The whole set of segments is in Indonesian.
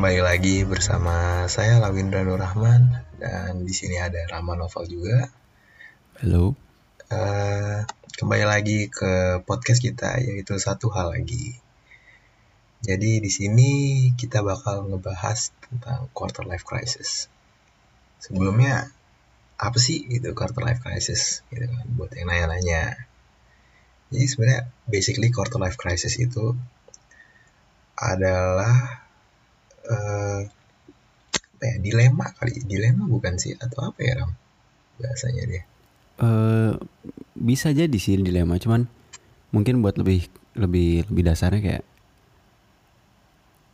Kembali lagi bersama saya Lawindra Nur Rahman dan di sini ada Rama Novel juga. Halo. Uh, kembali lagi ke podcast kita yaitu satu hal lagi. Jadi di sini kita bakal ngebahas tentang quarter life crisis. Sebelumnya apa sih itu quarter life crisis gitu kan buat yang nanya-nanya. Jadi sebenarnya basically quarter life crisis itu adalah uh, apa ya dilema kali dilema bukan sih atau apa ya Ram bahasanya dia uh, bisa jadi sih dilema cuman mungkin buat lebih lebih lebih dasarnya kayak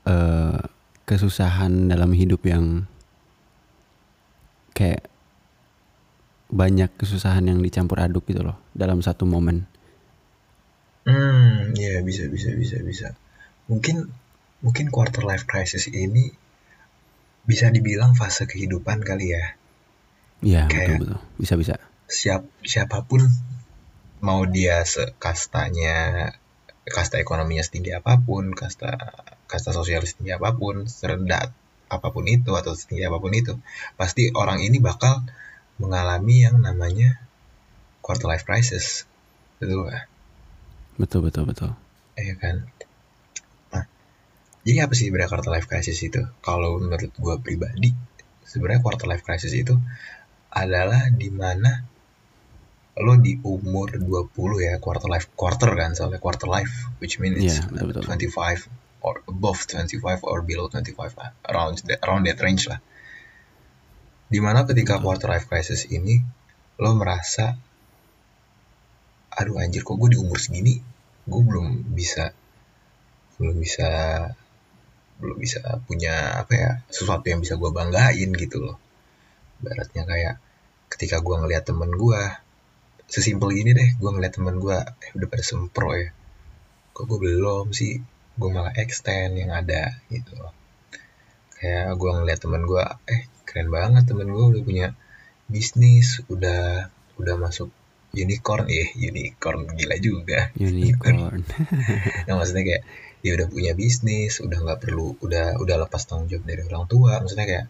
uh, kesusahan dalam hidup yang kayak banyak kesusahan yang dicampur aduk gitu loh dalam satu momen. Hmm, ya bisa bisa bisa bisa. Mungkin mungkin quarter life crisis ini bisa dibilang fase kehidupan kali ya. Iya, betul betul. Bisa bisa. Siap siapa pun mau dia sekastanya kasta ekonominya setinggi apa pun, kasta kasta sosial setinggi apa pun, serendah apa pun itu atau setinggi apa pun itu, pasti orang ini bakal mengalami yang namanya quarter life crisis. Betul gak? Betul betul betul. Iya kan? Jadi apa sih sebenarnya quarter life crisis itu? Kalau menurut gue pribadi, sebenarnya quarter life crisis itu adalah di mana lo di umur 20 ya quarter life quarter kan soalnya quarter life which means yeah, betul, betul. 25 or above 25 or below 25 lah around that, around that range lah di mana ketika quarter life crisis ini lo merasa aduh anjir kok gue di umur segini gue belum bisa belum bisa belum bisa punya apa ya sesuatu yang bisa gue banggain gitu loh. Baratnya kayak ketika gue ngeliat temen gue sesimpel gini deh gue ngeliat temen gue eh udah pada sempro ya. Kok gue belum sih? Gue malah extend yang ada gitu loh. Kayak gue ngeliat temen gue eh keren banget temen gue udah punya bisnis udah udah masuk unicorn ya unicorn gila juga. Unicorn. Nah maksudnya kayak dia udah punya bisnis udah nggak perlu udah udah lepas tanggung jawab dari orang tua. Maksudnya kayak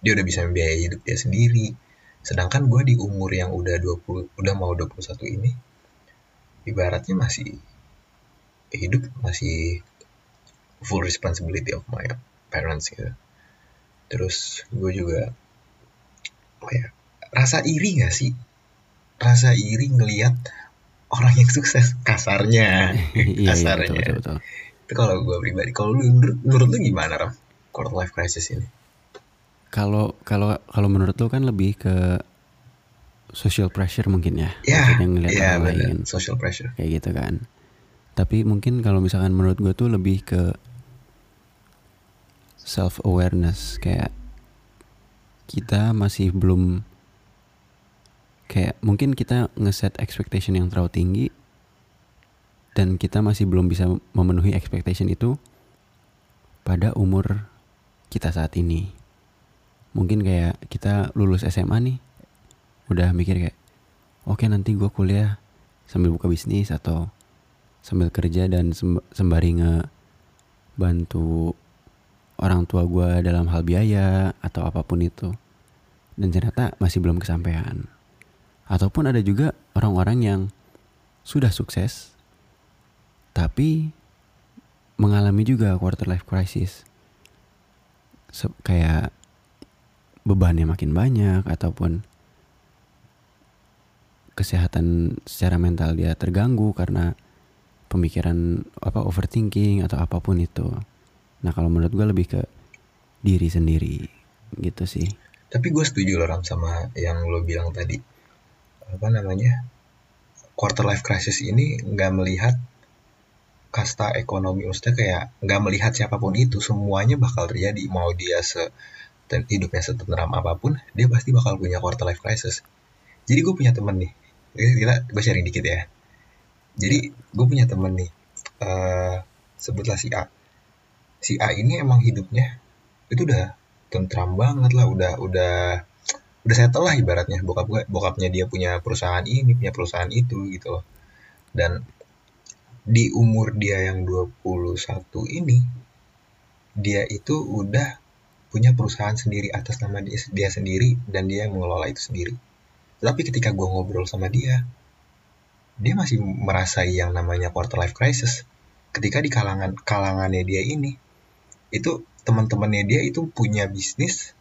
dia udah bisa membiayai hidup dia sendiri. Sedangkan gue di umur yang udah 20 udah mau 21 ini ibaratnya masih hidup masih full responsibility of my parents gitu. Terus gue juga oh ya rasa iri gak sih? Rasa iri ngelihat orang yang sukses. Kasarnya. Iya, kasarnya iya, betul, betul, betul itu kalau gue pribadi kalau lu menurut, menurut lu gimana ram quarter life crisis ini? Kalau kalau kalau menurut lu kan lebih ke social pressure mungkin ya. Yeah, maksudnya ngeliat yeah, orang lain. Social pressure. Kayak gitu kan. Tapi mungkin kalau misalkan menurut gue tuh lebih ke self awareness kayak kita masih belum kayak mungkin kita ngeset expectation yang terlalu tinggi dan kita masih belum bisa memenuhi expectation itu pada umur kita saat ini. Mungkin kayak kita lulus SMA nih, udah mikir kayak, oke okay, nanti gue kuliah sambil buka bisnis atau sambil kerja dan sembari ngebantu orang tua gue dalam hal biaya atau apa pun itu. Dan ternyata masih belum kesampaian. Ataupun ada juga orang-orang yang sudah sukses tapi mengalami juga quarter life crisis Se kayak bebannya makin banyak ataupun kesehatan secara mental dia terganggu karena pemikiran apa overthinking atau apa pun itu. Nah kalau menurut gue lebih ke diri sendiri gitu sih. Tapi gue setuju loh Ram sama yang lo bilang tadi. Apa namanya? Quarter life crisis ini nggak melihat kasta ekonomi maksudnya kayak nggak melihat siapa pun itu semuanya bakal terjadi. Mau dia se hidupnya setenteram apa pun dia pasti bakal punya quarter life crisis. Jadi gue punya temen nih gila gue sharing dikit ya. Jadi gue punya temen nih uh, sebutlah si A. Si A ini emang hidupnya itu udah tentram banget lah udah udah udah settle lah ibaratnya. Bokap gue bokapnya dia punya perusahaan ini punya perusahaan itu gitu loh. Dan di umur dia yang 21 ini dia itu udah punya perusahaan sendiri atas nama dia, dia sendiri dan dia yang mengelola itu sendiri. Tapi ketika gue ngobrol sama dia dia masih merasai yang namanya quarter life crisis. Ketika di kalangan kalangannya dia ini itu teman-temannya dia itu punya bisnis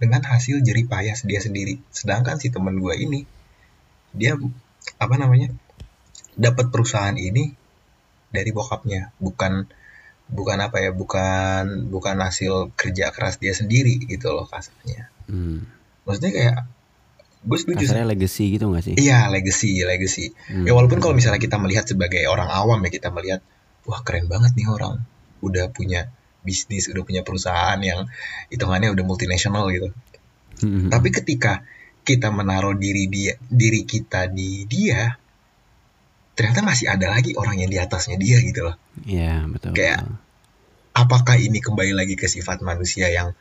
dengan hasil jerih payah dia sendiri. Sedangkan si teman gue ini dia apa namanya dapat perusahaan ini dari bokapnya bukan bukan apa ya bukan bukan hasil kerja keras dia sendiri gitu loh kasarnya Hmm. maksudnya kayak gue setuju. Kasarnya legacy gitu gak sih? iya legacy legacy Hmm. ya walaupun kalau misalnya kita melihat sebagai orang awam ya kita melihat wah keren banget nih orang udah punya bisnis udah punya perusahaan yang hitungannya udah multinasional gitu Hmm. tapi ketika kita menaruh diri dia diri kita di dia ternyata masih ada lagi orang yang di atasnya dia gitu loh Iya betul. Kayak- betul. apakah ini kembali lagi ke sifat manusia yang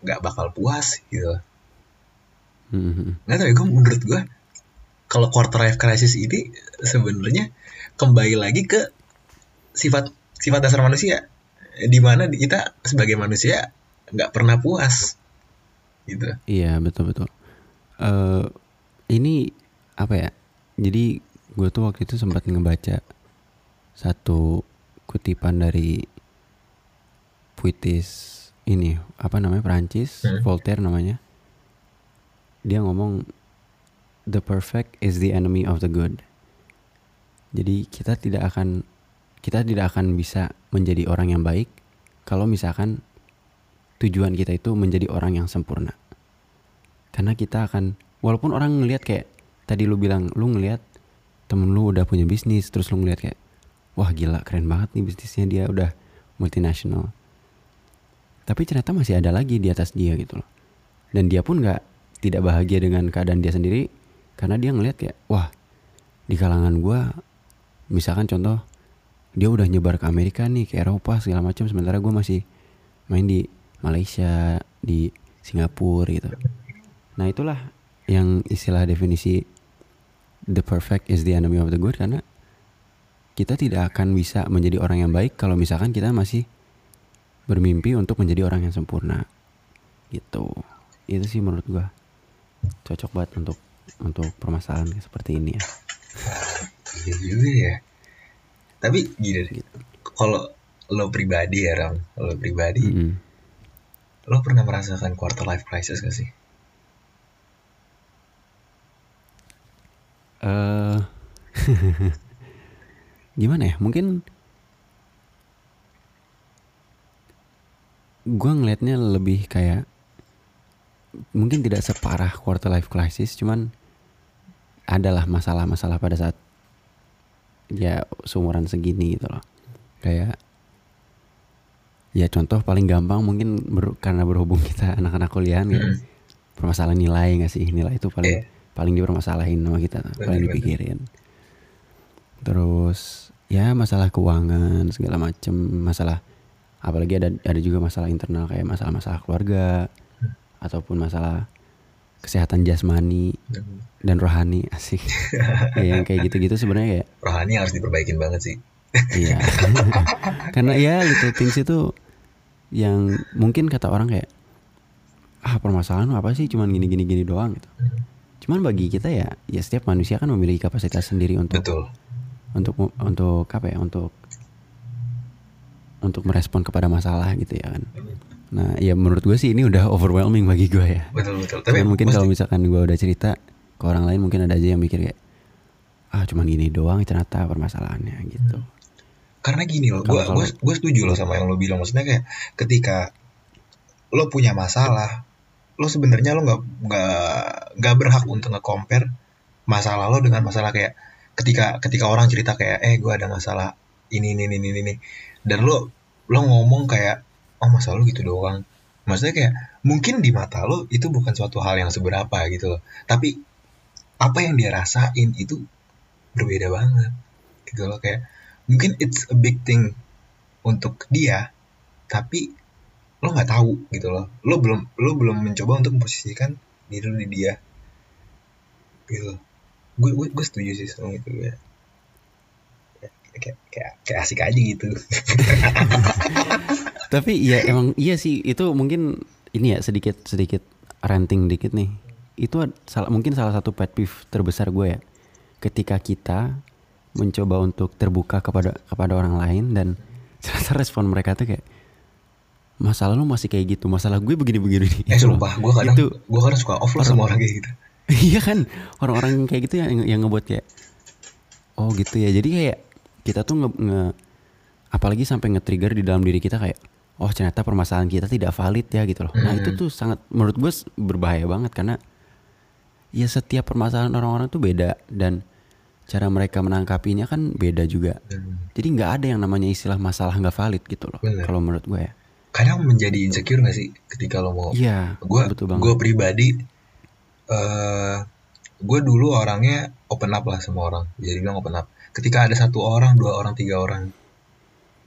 nggak bakal puas gitu loh. Hmm. nggak tahu ya gue menurut gue kalau quarter life crisis ini sebenarnya kembali lagi ke sifat sifat dasar manusia di mana kita sebagai manusia nggak pernah puas gitu Iya betul betul. Eh ini apa ya? Jadi gue tuh waktu itu sempat ngebaca satu kutipan dari puitis ini apa namanya Perancis Hmm. Voltaire namanya. Dia ngomong the perfect is the enemy of the good. Jadi kita tidak akan kita tidak akan bisa menjadi orang yang baik kalau misalkan tujuan kita itu menjadi orang yang sempurna. Karena kita akan walaupun orang ngelihat kayak tadi lu bilang lu ngelihat temen lu udah punya bisnis terus lu ngelihat kayak wah gila keren banget nih bisnisnya dia udah multinasional. Tapi ternyata masih ada lagi di atas dia gitu loh. Dan dia pun nggak tidak bahagia dengan keadaan dia sendiri karena dia ngelihat kayak wah di kalangan gua misalkan contoh dia udah nyebar ke Amerika nih ke Eropa segala macam sementara gue masih main di Malaysia di Singapura gitu nah itulah yang istilah definisi the perfect is the enemy of the good karena kita tidak akan bisa menjadi orang yang baik kalau misalkan kita masih bermimpi untuk menjadi orang yang sempurna. Gitu. Itu sih menurut gua. Cocok banget untuk untuk permasalahan seperti ini ya. Iya juga ya. Tapi gini deh kalau lo pribadi ya Ram lo pribadi Mm-mm. lo pernah merasakan quarter life crisis gak sih eh gimana ya mungkin gue ngelihatnya lebih kayak mungkin tidak separah quarter life crisis cuman adalah masalah-masalah pada saat ya seumuran segini gitu loh kayak ya contoh paling gampang mungkin ber- karena berhubung kita anak-anak kuliahan ya Mm. permasalahan nilai nggak sih nilai itu paling Iya. Paling dipermasalahin sama kita paling dipikirin. Terus ya masalah keuangan segala macem masalah apalagi ada ada juga masalah internal kayak masalah-masalah keluarga ataupun masalah kesehatan jasmani Dan dan rohani asik. Ya, yang kayak gitu-gitu sebenarnya kayak rohani harus diperbaikin banget sih. Iya. Karena ya little things itu yang mungkin kata orang kayak ah permasalahan apa sih? Cuman gini gini gini doang gitu cuman bagi kita ya ya setiap manusia kan memiliki kapasitas sendiri untuk betul. untuk untuk apa ya untuk untuk merespon kepada masalah gitu ya kan. Nah ya menurut gue sih ini udah overwhelming bagi gue ya. Betul betul. Tapi Cuman mungkin kalau misalkan gue udah cerita ke orang lain mungkin ada aja yang mikir kayak ah cuman gini doang ternyata permasalahannya gitu. Karena gini loh gue gue setuju loh sama yang lo bilang. Maksudnya kayak ketika lo punya masalah lo sebenarnya lo nggak nggak nggak berhak untuk nge-compare masalah lo dengan masalah kayak ketika ketika orang cerita kayak eh gue ada masalah ini ini ini ini ini. Dan lo lo ngomong kayak oh masalah lo gitu doang. Maksudnya kayak mungkin di mata lo itu bukan suatu hal yang seberapa gitu loh. Tapi apa yang dia rasain itu berbeda banget gitu loh. Kayak mungkin it's a big thing untuk dia tapi lo nggak tahu gitu loh. Lo belum lo belum mencoba untuk memposisikan diri di dia. Gitu. Gue gue gue setuju sih sama itu ya. Kayak kayak, kayak asik aja gitu. Tapi iya emang iya sih itu mungkin ini ya sedikit sedikit ranting dikit nih. Itu salah mungkin salah satu pet peeve terbesar gue ya. Ketika kita mencoba untuk terbuka kepada kepada orang lain dan ternyata respon mereka tuh kayak masalah lu masih kayak gitu, masalah gue begini-begini. Nih. eh sumpah gue kadang Itu- gue kadang suka off loh sama orang kayak gitu. Iya kan orang-orang kayak gitu yang yang ngebuat kayak oh gitu ya. Jadi kayak kita tuh nge, nge- apalagi sampai nge-trigger di dalam diri kita kayak oh ternyata permasalahan kita tidak valid ya gitu loh. Nah itu tuh sangat menurut gue berbahaya banget karena ya setiap permasalahan orang-orang tuh beda dan cara mereka menangkapinya kan beda juga. Jadi nggak ada yang namanya istilah masalah nggak valid gitu loh kalau menurut gue ya kadang menjadi insecure gak sih ketika lo mau? Iya gue gue pribadi eh gue dulu orangnya open up lah sama orang. Jadi bilang open up. Ketika ada satu orang dua orang tiga orang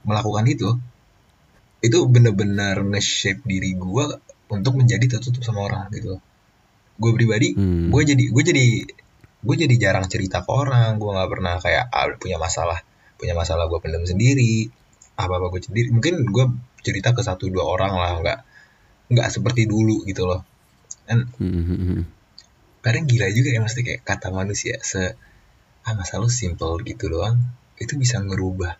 melakukan itu itu bener-bener nge-shape diri gue untuk menjadi tertutup sama orang gitu gue pribadi Hmm. gue jadi gue jadi gue jadi jarang cerita ke orang. Gue nggak pernah kayak ah, punya masalah punya masalah gue pendam sendiri apa apa gue sendiri mungkin gue cerita ke satu dua orang lah nggak nggak seperti dulu gitu loh. Dan hmm. kadang gila juga ya mesti kayak kata manusia se ah masalah lu simple gitu doang? Itu bisa ngerubah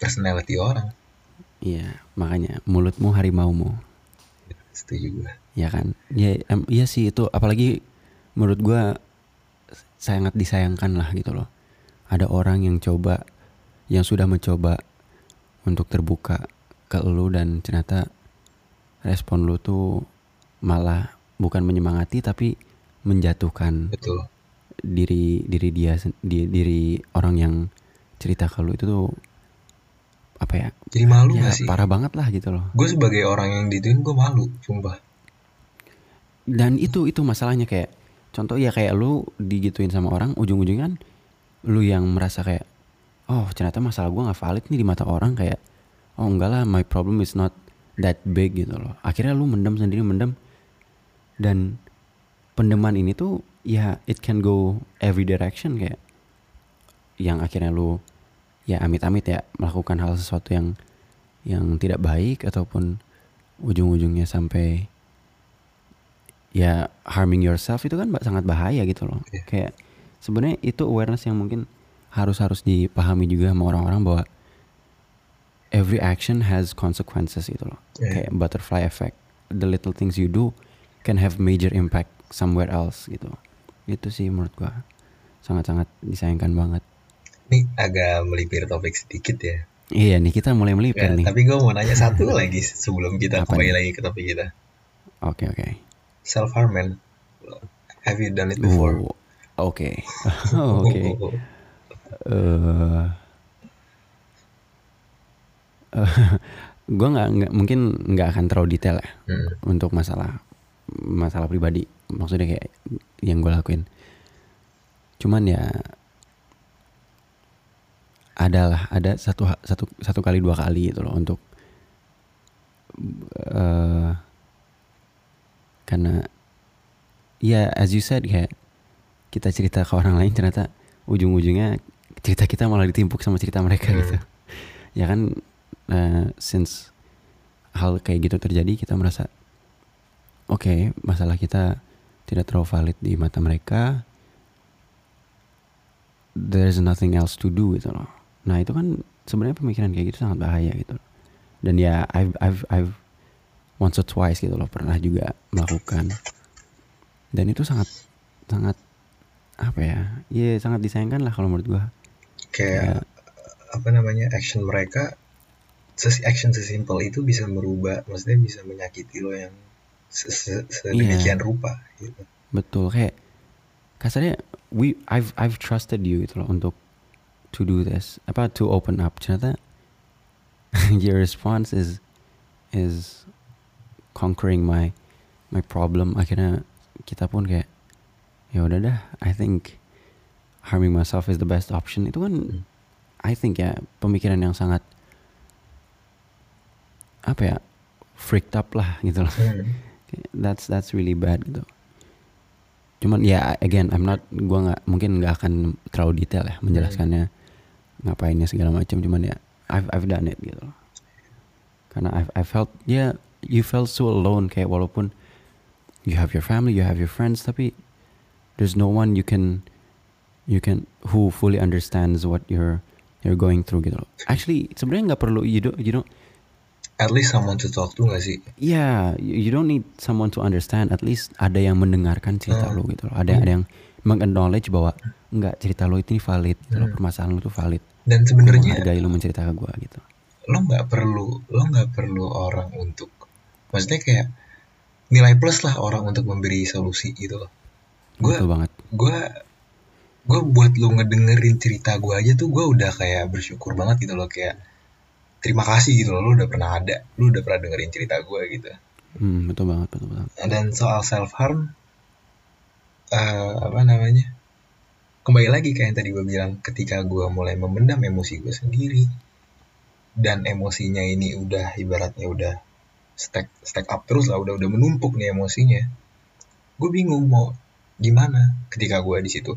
personality orang. Iya makanya mulutmu harimaumu. Setuju gue ya kan? Ya em- iya sih itu apalagi menurut gua sangat disayangkan lah gitu loh. Ada orang yang coba yang sudah mencoba untuk terbuka ke lu dan ternyata respon lu tuh malah bukan menyemangati tapi menjatuhkan betul. diri diri dia sen- di- diri orang yang cerita ke lu itu tuh apa ya? Jadi malu ya gak sih? parah banget lah gitu loh. Gue sebagai orang yang dituin gue malu sumpah. Dan itu itu masalahnya kayak contoh ya kayak lu digituin sama orang ujung-ujungnya kan lu yang merasa kayak oh ternyata masalah gua nggak valid nih di mata orang kayak oh enggak lah my problem is not that big gitu loh akhirnya lu mendem sendiri mendem dan pendeman ini tuh ya it can go every direction kayak yang akhirnya lu ya amit-amit ya melakukan hal sesuatu yang yang tidak baik ataupun ujung-ujungnya sampai ya harming yourself itu kan sangat bahaya gitu loh. Iya. Kayak sebenarnya itu awareness yang mungkin harus harus dipahami juga sama orang-orang bahwa every action has consequences gitu loh. Iya. Kayak butterfly effect. The little things you do can have major impact somewhere else gitu. Itu sih menurut gua sangat-sangat disayangkan banget. ini agak melipir topik sedikit ya Iya nih kita mulai melipir Ya, nih. tapi gue mau nanya satu lagi sebelum kita Apa kembali nih? lagi ke topik kita Oke oke. self harm man have you done it before Oh, Oke. Oh, Oke. eh gue nggak mungkin nggak akan terlalu detail ya Hmm. untuk masalah masalah pribadi maksudnya kayak yang gue lakuin cuman ya adalah ada satu satu satu kali dua kali gitu loh untuk eh karena ya as you said kayak kita cerita ke orang lain ternyata ujung-ujungnya cerita kita malah ditimpuk sama cerita mereka Hmm. gitu ya kan eh, since hal kayak gitu terjadi kita merasa oke masalah kita tidak terlalu valid di mata mereka. There's nothing else to do gitu loh. Nah itu kan sebenarnya pemikiran kayak gitu sangat bahaya gitu. Loh. dan ya I've I've I've once or twice gitu loh pernah juga melakukan. Dan itu sangat sangat apa ya ya sangat disayangkan lah kalau menurut gua. Kayak apa namanya action mereka ses action sesimpel itu bisa merubah maksudnya bisa menyakiti lo yang se- se- sedemikian rupa gitu. betul kayak kasarnya we I've I've trusted you gitu loh untuk to do this apa to open up. Ternyata your response is is conquering my my problem. Akhirnya kita pun kayak ya udah dah I think harming myself is the best option. Itu kan I think ya pemikiran yang sangat apa ya freaked up lah gitu loh. Hmm. that's that's really bad gitu. Cuman ya again I'm not gua nggak mungkin nggak akan terlalu detail ya menjelaskannya ngapainnya segala macam. Cuman ya I've I've done it gitu loh. Karena I've I felt ya yeah, you felt so alone kayak walaupun you have your family you have your friends tapi there's no one you can you can who fully understands what you're you're going through gitu loh. Actually sebenarnya nggak perlu you don't you don't at least someone to talk to gak sih? Yeah you, don't need someone to understand at least ada yang mendengarkan cerita Hmm. lo gitu loh. Ada ada yang mengacknowledge bahwa enggak cerita lo itu valid gitu Hmm. permasalahan lo tuh valid. Dan sebenarnya menghargai lo mencerita ke gue gitu. lo nggak perlu lo nggak perlu orang untuk maksudnya kayak nilai plus lah orang untuk memberi solusi gitu loh. Gue betul banget. gue gue buat lo ngedengerin cerita gue aja tuh gue udah kayak bersyukur banget gitu loh kayak terima kasih gitu loh lo udah pernah ada lo udah pernah dengerin cerita gue gitu. Hmm, betul banget betul banget. Dan soal self harm eh apa namanya kembali lagi kayak yang tadi gue bilang ketika gue mulai memendam emosi gue sendiri dan emosinya ini udah ibaratnya udah stack stack up terus lah udah udah menumpuk nih emosinya gue bingung mau gimana ketika gue di situ.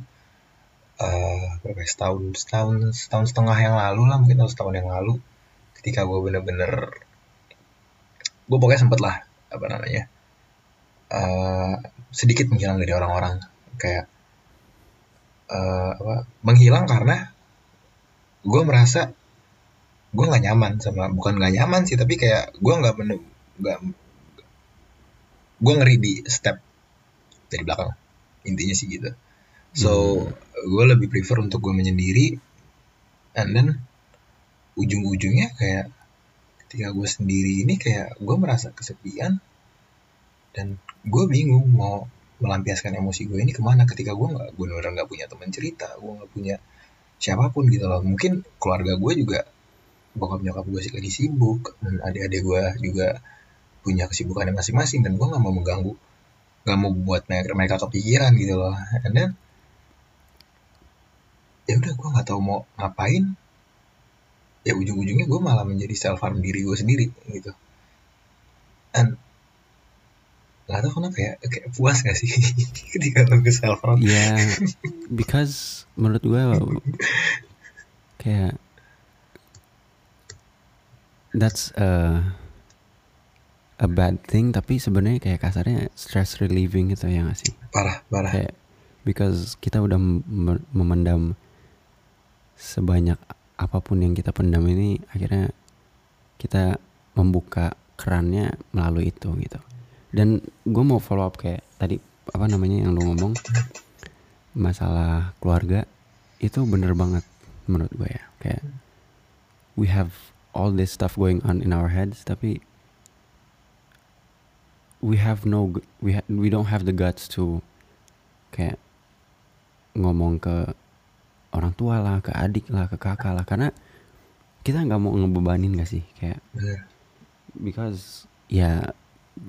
Eh berapa ya, setahun setahun setahun setengah yang lalu lah mungkin atau setahun yang lalu ketika gue bener-bener gue pokoknya sempet lah apa namanya eh sedikit menghilang dari orang-orang. Kayak eh apa menghilang karena gue merasa gue nggak nyaman sama bukan nggak nyaman sih tapi kayak gue nggak bener nggak gue ngeri di step dari belakang intinya sih gitu. So gue lebih prefer untuk gue menyendiri and then ujung-ujungnya kayak ketika gue sendiri ini kayak gue merasa kesepian dan gue bingung mau melampiaskan emosi gue ini ke mana. Ketika gue nggak gue bener nggak punya teman cerita gue nggak punya siapa pun gitu loh. Mungkin keluarga gue juga bokap nyokap gue sih lagi sibuk dan adik-adik gue juga punya kesibukannya masing-masing dan gue nggak mau mengganggu nggak mau buat mereka, mereka kepikiran gitu loh. And then ya udah gue nggak tahu mau ngapain ya ujung-ujungnya gue malah menjadi self harm diri gue sendiri gitu. And nggak tahu kenapa ya kayak puas gak sih ketika lo ke self harm ya because menurut gue kayak that's a a bad thing tapi sebenarnya kayak kasarnya stress relieving gitu ya gak sih? Parah parah. Kayak because kita udah mem- memendam sebanyak apa pun yang kita pendam ini akhirnya kita membuka kerannya melalui itu gitu. Dan gue mau follow up kayak tadi apa namanya yang lo ngomong masalah keluarga itu bener banget menurut gue ya. Kayak we have all this stuff going on in our heads tapi we have no we ha- we don't have the guts to kayak ngomong ke orang tua lah ke adik lah ke kakak lah. Karena kita nggak mau ngebebanin gak sih? Kayak bener. because ya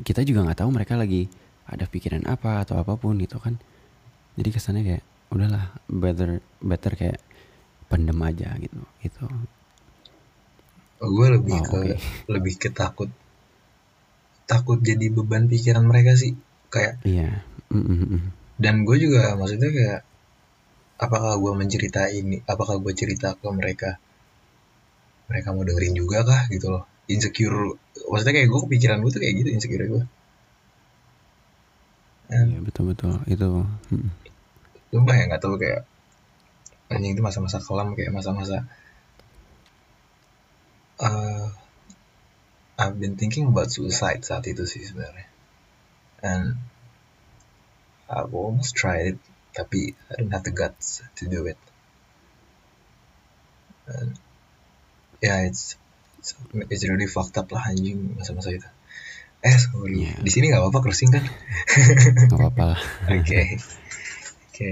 kita juga nggak tahu mereka lagi ada pikiran apa atau apa pun gitu kan. Jadi kesannya kayak udahlah better better kayak pendem aja gitu gitu. Gue lebih Oh, ke oke. lebih ke takut. Takut jadi beban pikiran mereka sih kayak iya. Mm, mm, mm. dan gue juga maksudnya kayak apakah gue menceritain ini? Apakah gue cerita ke mereka? Mereka mau dengerin juga kah gitu loh. Insecure maksudnya kayak gue kepikiran gue tuh kayak gitu insecure gue iya betul betul. Itu. Mm. Sumpah ya nggak tahu kayak anjing itu masa-masa kelam kayak masa-masa uh, I've been thinking about suicide saat itu sih sebenarnya. And I've almost tried it tapi I don't have the guts to do it and yeah it's it's, it's really fucked up lah anjing masa-masa itu eh sorry Yeah. di sini nggak apa-apa crossing kan nggak apa-apa lah oke oke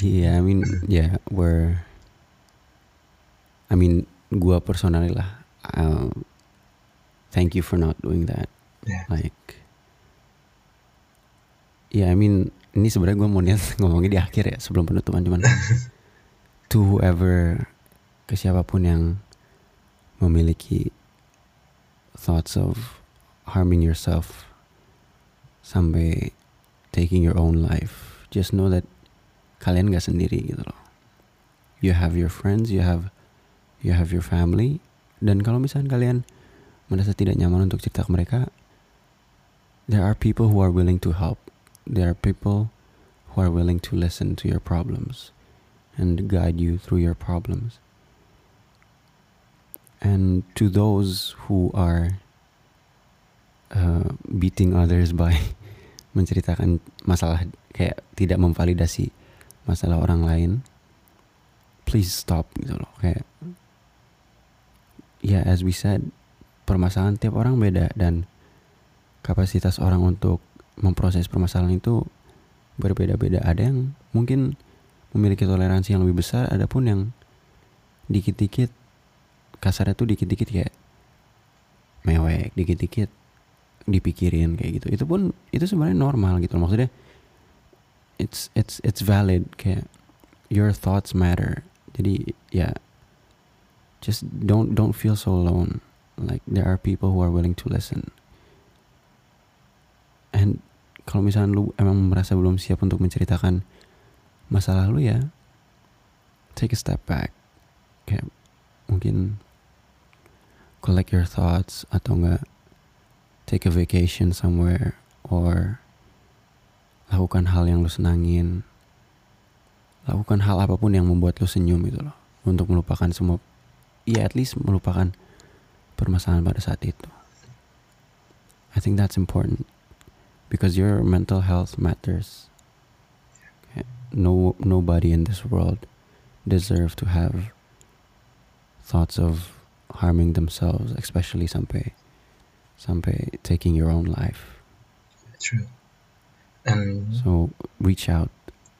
Iya, I mean, yeah, we're. I mean, gua personally lah. Uh, thank you for not doing that. Yeah. Like, yeah, I mean, ini sebenarnya gua mau niat ngomongnya di akhir ya sebelum penutupan cuman to whoever ke siapa pun yang memiliki thoughts of harming yourself sampai taking your own life, just know that kalian gak sendiri gitu loh. You have your friends, you have you have your family dan kalau misalnya kalian merasa tidak nyaman untuk cerita ke mereka there are people who are willing to help there are people who are willing to listen to your problems and guide you through your problems. And to those who are uh, beating others by menceritakan masalah kayak tidak memvalidasi masalah orang lain please stop gitu loh. Kayak ya as we said permasalahan tiap orang beda dan kapasitas orang untuk memproses permasalahan itu berbeda-beda. Ada yang mungkin memiliki toleransi yang lebih besar ada pun yang dikit-dikit kasarnya tuh dikit-dikit kayak mewek dikit-dikit dipikirin kayak gitu. Itu pun itu sebenarnya normal gitu maksudnya it's it's it's valid kayak your thoughts matter. Jadi ya just don't don't feel so alone. Like there are people who are willing to listen. And kalau misalnya lu emang merasa belum siap untuk menceritakan masalah lu ya take a step back. Kayak mungkin collect your thoughts atau enggak take a vacation somewhere or lakukan hal yang lu senangin. Lakukan hal apa pun yang membuat lu senyum gitu loh untuk melupakan semua ya at least melupakan permasalahan pada saat itu. I think that's important because your mental health matters. No nobody in this world deserve to have thoughts of harming themselves especially sampai. Sampai taking your own life. True. And so reach out.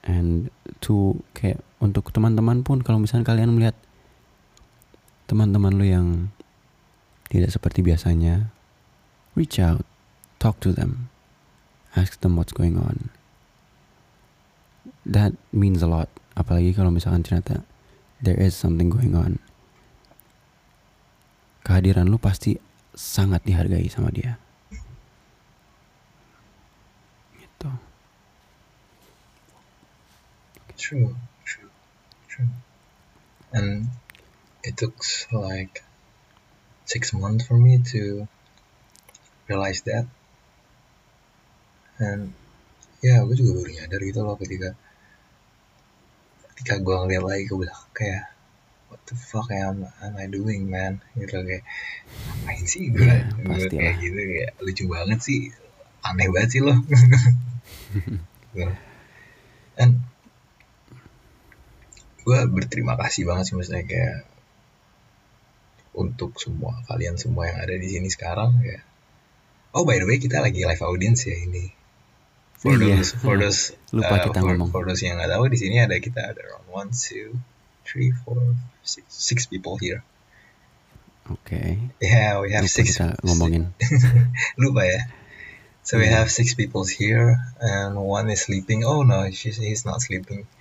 And to kayak untuk teman-teman pun kalau misalnya kalian melihat teman-teman lu yang tidak seperti biasanya reach out. Talk to them ask them what's going on. That means a lot. Apalagi kalau misalkan ternyata there is something going on. Kehadiran lu pasti sangat dihargai sama dia. Gitu. True, true, true. And it took like six months for me to realize that. And ya gue juga baru nyadar gitu loh ketika ketika gue ngeliat lagi ke belakang kayak what the fuck am, am I doing man? Gitu kayak ngapain sih gue Iya, gue kayak gitu kayak lucu banget sih. Aneh banget sih lo Gitu. and gue berterima kasih banget sih maksudnya kayak untuk semua kalian semua yang ada di sini sekarang ya oh by the way kita lagi live audience ya ini for Iya. those for those Lupa uh, kita for, ngomong. for those yang nggak tahu di sini ada kita ada around one two three four six, six people here. Oke. Yeah we have Lupa six kita ngomongin. Lupa ya. So we Iya. have six people here and one is sleeping. Oh no she's he's not sleeping.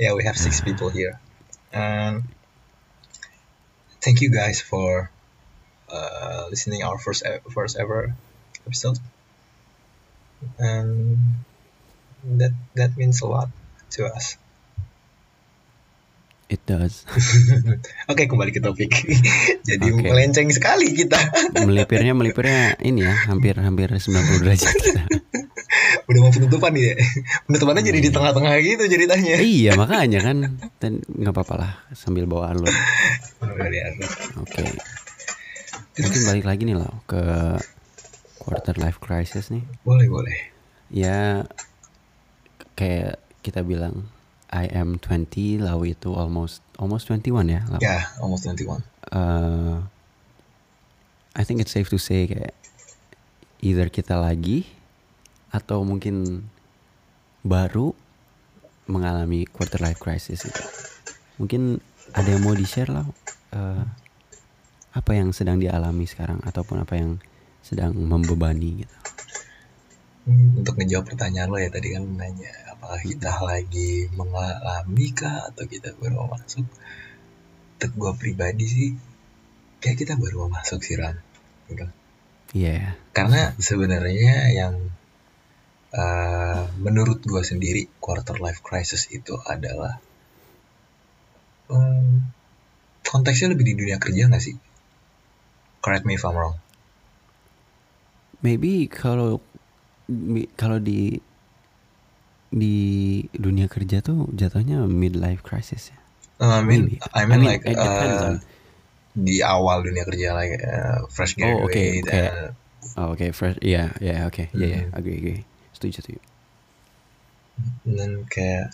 Yeah we have six people here. And thank you guys for uh, listening our first e- first ever episode and that that means a lot to us. It does. Oke kembali ke topik. Jadi Oke. melenceng sekali kita. Melipirnya melipirnya ini ya hampir hampir 90 derajat kita. Udah mau penutupan nih ya? Penutupannya jadi di tengah-tengah gitu ceritanya. Iya makanya kan. Dan nggak apa-apa lah sambil bawa alur. Atas. oke. Mungkin balik lagi nih lah ke quarter life crisis nih. Boleh boleh. Ya kayak kita bilang I am 20 lalu itu almost almost 21 ya ya almost 21 uh, I think it's safe to say kayak either kita lagi atau mungkin baru mengalami quarter life crisis itu. Mungkin ada yang mau di share lah uh, apa yang sedang dialami sekarang ataupun apa yang sedang membebani gitu. Untuk ngejawab pertanyaan lo ya tadi kan nanya apakah kita lagi mengalami kah atau kita baru mau masuk untuk gue pribadi sih kayak kita baru mau masuk sih Ran gitu. Iya. karena sebenarnya yang eh, menurut gue sendiri quarter life crisis itu adalah em, konteksnya lebih di dunia kerja nggak sih correct me if I'm wrong maybe kalau kalau di di dunia kerja tuh jatuhnya midlife crisis ya. Uh, I mean, Maybe. I mean, I mean, like uh, on- di awal dunia kerja like uh, fresh Oh, oke, graduate kayak- and oh, oke fresh iya iya oke iya iya Hmm. agree agree. Setuju setuju. Dan kayak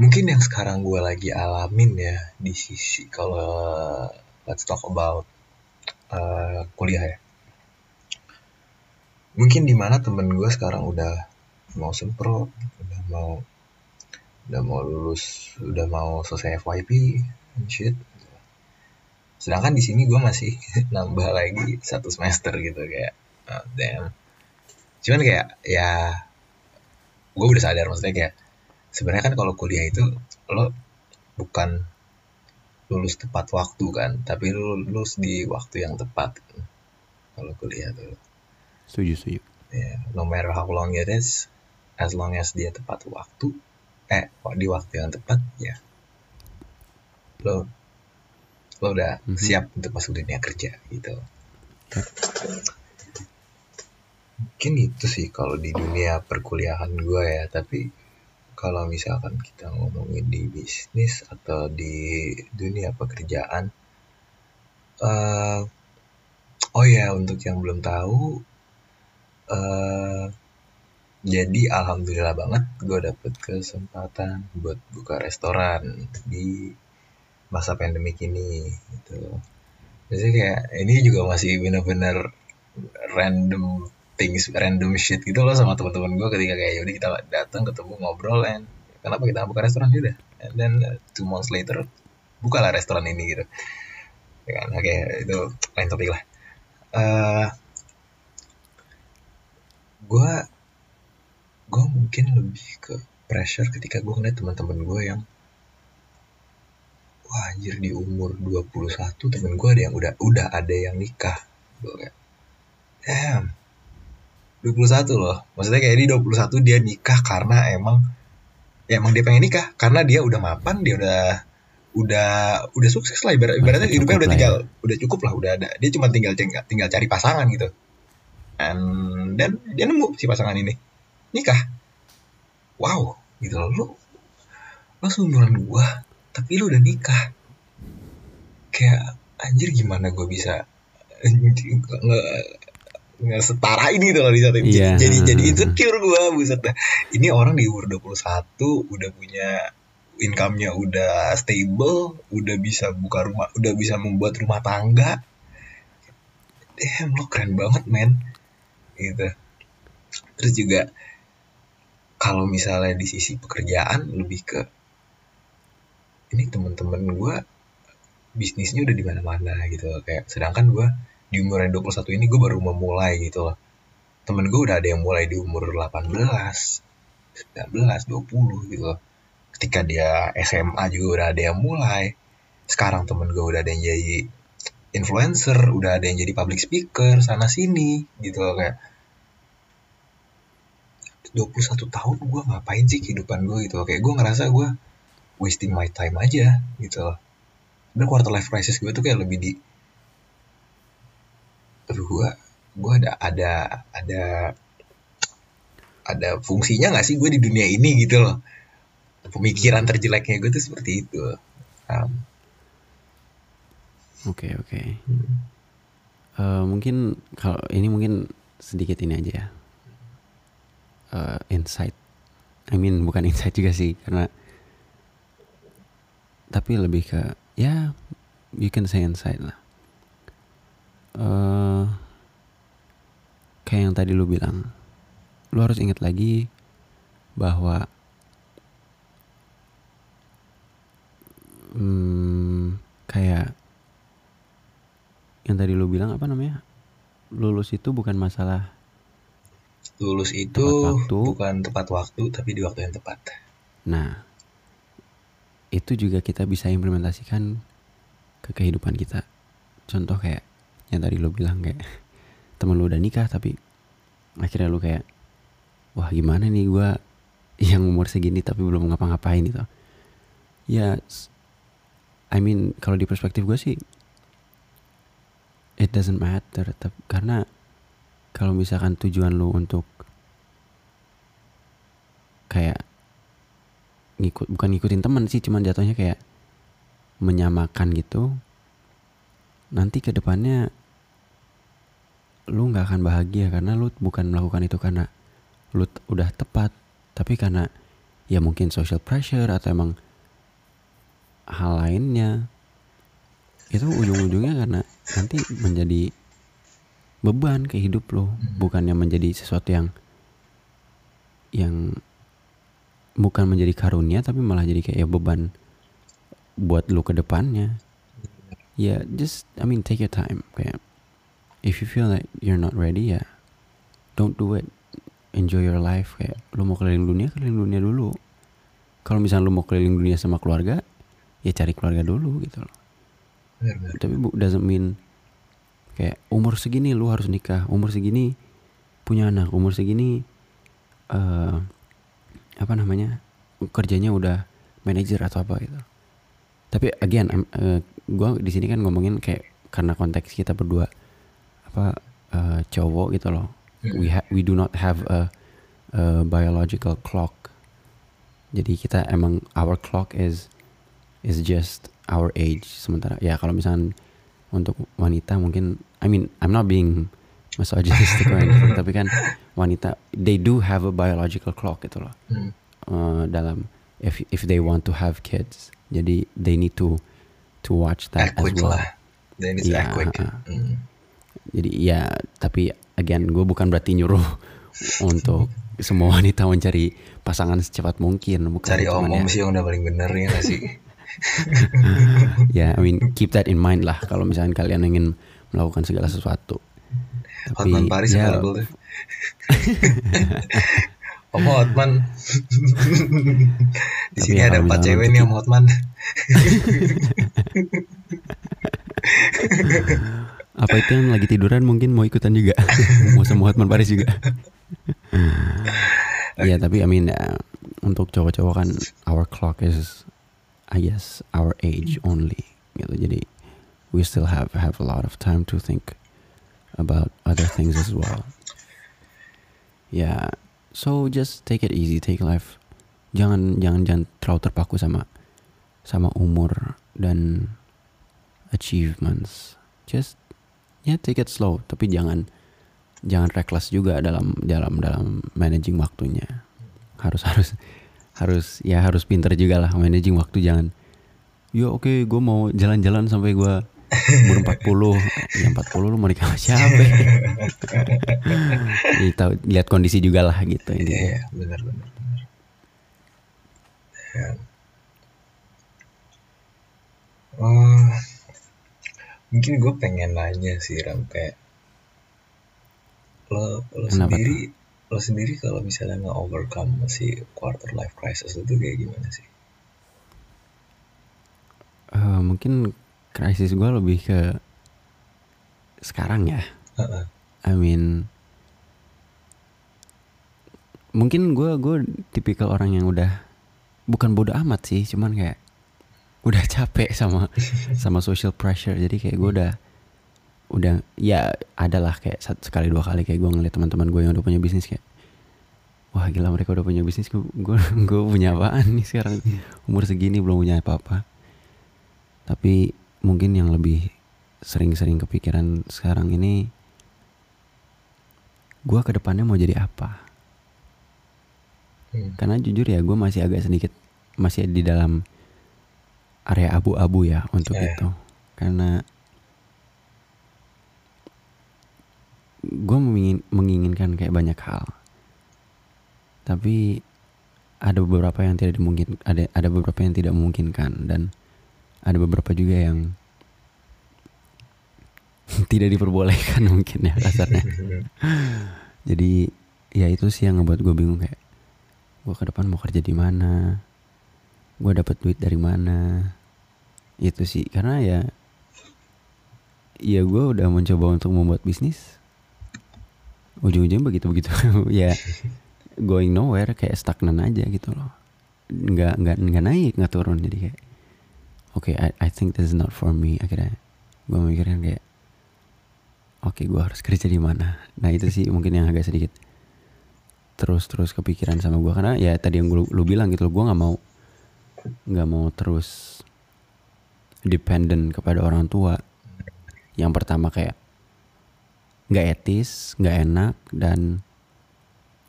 mungkin yang sekarang gue lagi alamin ya di sisi kalau let's talk about uh, kuliah ya mungkin di mana temen gue sekarang udah mau sempro udah mau udah mau lulus udah mau selesai FYP and shit. Sedangkan di sini gue masih nambah lagi satu semester gitu kayak ah, damn. Cuman kayak ya gue udah sadar maksudnya kayak sebenarnya kan kalau kuliah itu lo bukan lulus tepat waktu kan tapi lulus di waktu yang tepat. Kalau kuliah tuh setuju setuju. Ya no matter how long it is as long as dia tepat waktu eh di waktu yang tepat ya. Lo lo udah Mhm. siap untuk masuk dunia kerja gitu. Mungkin itu sih kalau di dunia perkuliahan gue ya tapi kalau misalkan kita ngomongin di bisnis atau di dunia pekerjaan eh oh ya untuk yang belum tahu eh jadi alhamdulillah banget gue dapet kesempatan buat buka restoran di masa pandemik ini gitu. Jadi kayak ini juga masih bener-bener random things, random shit gitu loh sama teman-teman gue ketika kayak yaudah kita datang ketemu ngobrol and kenapa kita buka restoran yaudah. And then uh, two months later bukalah restoran ini gitu. Ya kan, oke itu lain topik lah. Eh gue gue mungkin lebih ke pressure ketika gue ngeliat teman-teman gue yang wah anjir di umur 21 temen gue ada yang udah udah ada yang nikah. Gue kayak damn 21 loh. Maksudnya kayak di 21 dia nikah karena emang ya emang dia pengen nikah. Karena dia udah mapan dia udah udah udah sukses lah. Ibarat, ibaratnya hidupnya udah ya. tinggal udah cukup lah udah ada. Dia cuma tinggal tinggal, cari pasangan gitu dan dia nemu si pasangan ini. Nikah. Wow gitu loh. Lu lu seumuran gua tapi lu udah nikah. Kayak anjir gimana gua bisa nge nge setara ini tuh loh di satu Iya. jadi jadi insecure gua buset dah. Ini orang di umur 21 udah punya income-nya udah stable udah bisa buka rumah udah bisa membuat rumah tangga. Damn lo keren banget men gitu. Terus juga kalau misalnya di sisi pekerjaan lebih ke ini temen-temen gue bisnisnya udah di mana-mana gitu kayak sedangkan gue di umur yang 21 ini gue baru memulai gitu loh. Temen gue udah ada yang mulai di umur 18 19 20 gitu loh. Ketika dia SMA juga udah ada yang mulai. Sekarang temen gue udah ada yang jadi influencer udah ada yang jadi public speaker sana sini gitu loh kayak 21 tahun gue ngapain sih kehidupan gue gitu loh. kayak gue ngerasa gue wasting my time aja gitu loh dan quarter life crisis gue tuh kayak lebih di aduh gue gue ada ada ada ada fungsinya nggak sih gue di dunia ini gitu loh pemikiran terjeleknya gue tuh seperti itu um, Oke oke. Eh, mungkin kalau ini mungkin sedikit ini aja ya. Eh, insight. I mean bukan insight juga sih karena tapi lebih ke ya you can say insight lah. Eh kayak yang tadi lu bilang, lu harus ingat lagi bahwa hmm, kayak yang tadi lu bilang apa namanya lulus itu bukan masalah lulus itu Tepat waktu. bukan tepat waktu tapi di waktu yang tepat. Nah itu juga kita bisa implementasikan ke kehidupan kita. Contoh kayak yang tadi lu bilang kayak temen lu udah nikah tapi akhirnya lu kayak wah gimana nih gua yang umur segini tapi belum ngapa-ngapain gitu. Ya I mean kalau di perspektif gue sih it doesn't matter tapi karena kalau misalkan tujuan lu untuk kayak ngikut bukan ngikutin teman sih cuman jatuhnya kayak menyamakan gitu nanti ke depannya lu nggak akan bahagia karena lu bukan melakukan itu karena lu udah tepat tapi karena ya mungkin social pressure atau emang hal lainnya itu ujung-ujungnya karena nanti menjadi beban ke hidup lo hmm. bukannya menjadi sesuatu yang yang bukan menjadi karunia tapi malah jadi kayak ya beban buat lo ke depannya. Ya yeah, just I mean take your time. Kayak if you feel like you're not ready ya don't do it. Enjoy your life. Kayak lo mau keliling dunia keliling dunia dulu. Kalau misalnya lo mau keliling dunia sama keluarga ya cari keluarga dulu gitu loh. Benar, benar. tapi bu doesn't mean kayak umur segini lu harus nikah umur segini punya anak umur segini uh, apa namanya kerjanya udah manajer atau apa gitu. Tapi again uh, eh, gue di sini kan ngomongin kayak karena konteks kita berdua apa uh, cowok gitu loh. Hmm. we ha we do not have a, a biological clock. Jadi kita emang our clock is is just our age. Sementara ya kalau misalnya untuk wanita mungkin I mean I'm not being misogynistic or anything tapi kan wanita they do have a biological clock gitu loh hmm. uh, dalam if if they want to have kids jadi they need to to watch that as well lah. They need yeah, to uh, hmm. jadi ya tapi again gue bukan berarti nyuruh untuk semua wanita mencari pasangan secepat mungkin bukan cari om-om ya. sih yang udah paling bener ya gak sih ya, yeah, I mean keep that in mind lah kalau misalnya kalian ingin melakukan segala sesuatu. Hotman Paris ya, available Om Hotman. Di sini ya, ada empat cewek nih Om Hotman. Apa itu yang lagi tiduran mungkin mau ikutan juga? mau sama Hotman Paris juga? Iya, tapi I mean uh, untuk cowok-cowok kan our clock is I guess our age only gitu jadi we still have have a lot of time to think about other things as well. Yeah. So just take it easy take life. Jangan jangan jangan terlalu terpaku sama sama umur dan achievements. Just ya yeah, take it slow. Tapi jangan jangan reckless juga dalam dalam dalam managing waktunya. Harus harus harus ya harus pinter juga lah managing waktu. Jangan ya oke okay, gue mau jalan-jalan sampai gue umur 40 ya 40 lu mau nikah sama siapa? Ya, tahu lihat kondisi juga lah gitu ini iya, iya benar benar benar. Ya. oh, mungkin gue pengen nanya sih Ram kayak lo lo Kenapa sendiri lo sendiri kalau misalnya nggak overcome si quarter life crisis itu kayak gimana sih? Uh, mungkin krisis gue lebih ke sekarang ya. Uh-uh. I mean, mungkin gue gue tipikal orang yang udah bukan bodoh amat sih, cuman kayak udah capek sama sama social pressure. Jadi kayak gue udah udah ya adalah kayak satu sekali dua kali kayak gue ngeliat teman-teman gue yang udah punya bisnis kayak wah gila mereka udah punya bisnis gue gue gue punya apaan nih sekarang umur segini belum punya apa-apa tapi mungkin yang lebih sering-sering kepikiran sekarang ini gue ke depannya mau jadi apa hmm. karena jujur ya gue masih agak sedikit masih di dalam area abu-abu ya untuk yeah. itu karena gue menginginkan kayak banyak hal tapi ada beberapa yang tidak dimungkin ada ada beberapa yang tidak memungkinkan dan ada beberapa juga yang tidak diperbolehkan mungkin ya kasarnya. Jadi ya itu sih yang ngebuat gue bingung kayak gue ke depan mau kerja di mana? Gue dapat duit dari mana? Itu sih karena ya ya gue udah mencoba untuk membuat bisnis. Ujung-ujungnya begitu-begitu. Ya going nowhere kayak stagnan aja gitu loh. Nggak nggak nggak naik nggak turun. Jadi kayak oke I, I think this is not for me. Akhirnya gue mikirnya kayak oke gue harus kerja di mana? Nah itu sih mungkin yang agak sedikit terus terus kepikiran sama gue karena ya tadi yang lu, lu bilang gitu gue nggak mau nggak mau terus dependent kepada orang tua. Yang pertama kayak nggak etis nggak enak dan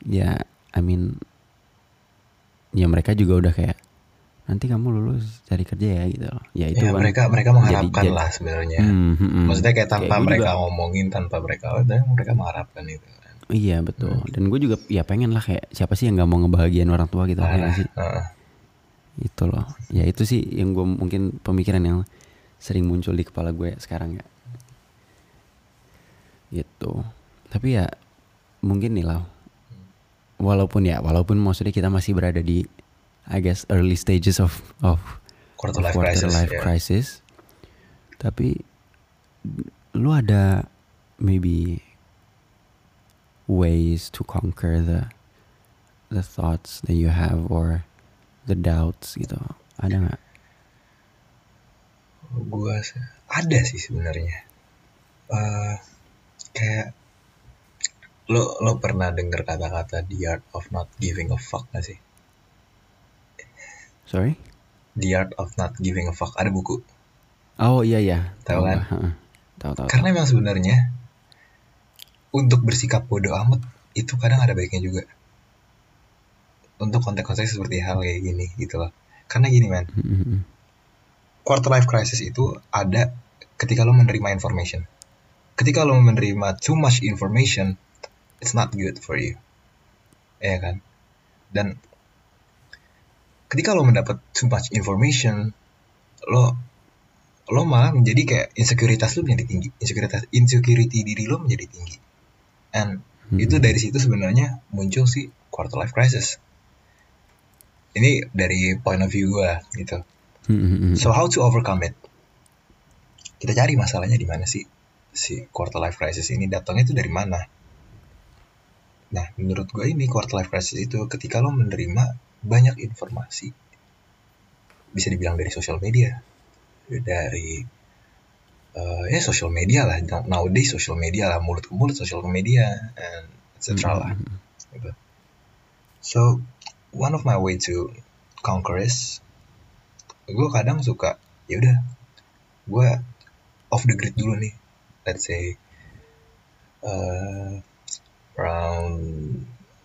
ya I mean ya mereka juga udah kayak nanti kamu lulus cari kerja ya gitu loh. Ya itu ya, kan mereka mereka mengharapkan jadi- lah sebenarnya. Hmm, hmm, hmm. Maksudnya kayak tanpa gue mereka juga- ngomongin, tanpa mereka, oh, mereka mengharapkan itu. kan. iya betul. Dan gue juga ya pengen lah kayak siapa sih yang nggak mau ngebahagiain orang tua gitu ya nggak sih? Heeh. Itu loh. Ya itu sih yang gue mungkin pemikiran yang sering muncul di kepala gue sekarang ya. Gitu. Tapi ya mungkin nih lah. Walaupun ya, walaupun maksudnya kita masih berada di I guess early stages of of Quarter life quarter crisis. life ya. crisis. Tapi lu ada maybe ways to conquer the the thoughts that you have or the doubts gitu. Ada nggak? Gua ada sih sebenarnya. Eh, kayak lo lo pernah dengar kata-kata the art of not giving a fuck gak sih? Sorry? The art of not giving a fuck ada buku. Oh iya iya. Tahu kan? Tahu tahu. Karena emang sebenarnya untuk bersikap bodoh amat itu kadang ada baiknya juga. Untuk konteks-konteks seperti hal kayak gini gitu loh. Karena gini man. Hmm, hmm, hmm. quarter life crisis itu ada ketika lo menerima information. Ketika lo menerima too much information, it's not good for you. Ya kan? Dan ketika lo mendapat too much information, lo lo malah menjadi kayak insekuritas lo menjadi tinggi. Insekuritas insecurity diri lo menjadi tinggi. And Hmm, itu dari situ sebenarnya muncul si quarter life crisis. Ini dari point of view gue gitu. Hmm, hmm, hmm. So how to overcome it? Kita cari masalahnya di mana sih si quarter life crisis ini datangnya itu dari mana? Nah, menurut gue ini quarter life crisis itu ketika lo menerima banyak informasi, bisa dibilang dari sosial media, dari eh, ya sosial media lah, nowadays sosial media lah, mulut ke mulut sosial media, and etc. lah. Hmm, hmm, hmm. gitu. So one of my way to conquer is gue kadang suka ya udah gue off the grid dulu nih let's say uh, around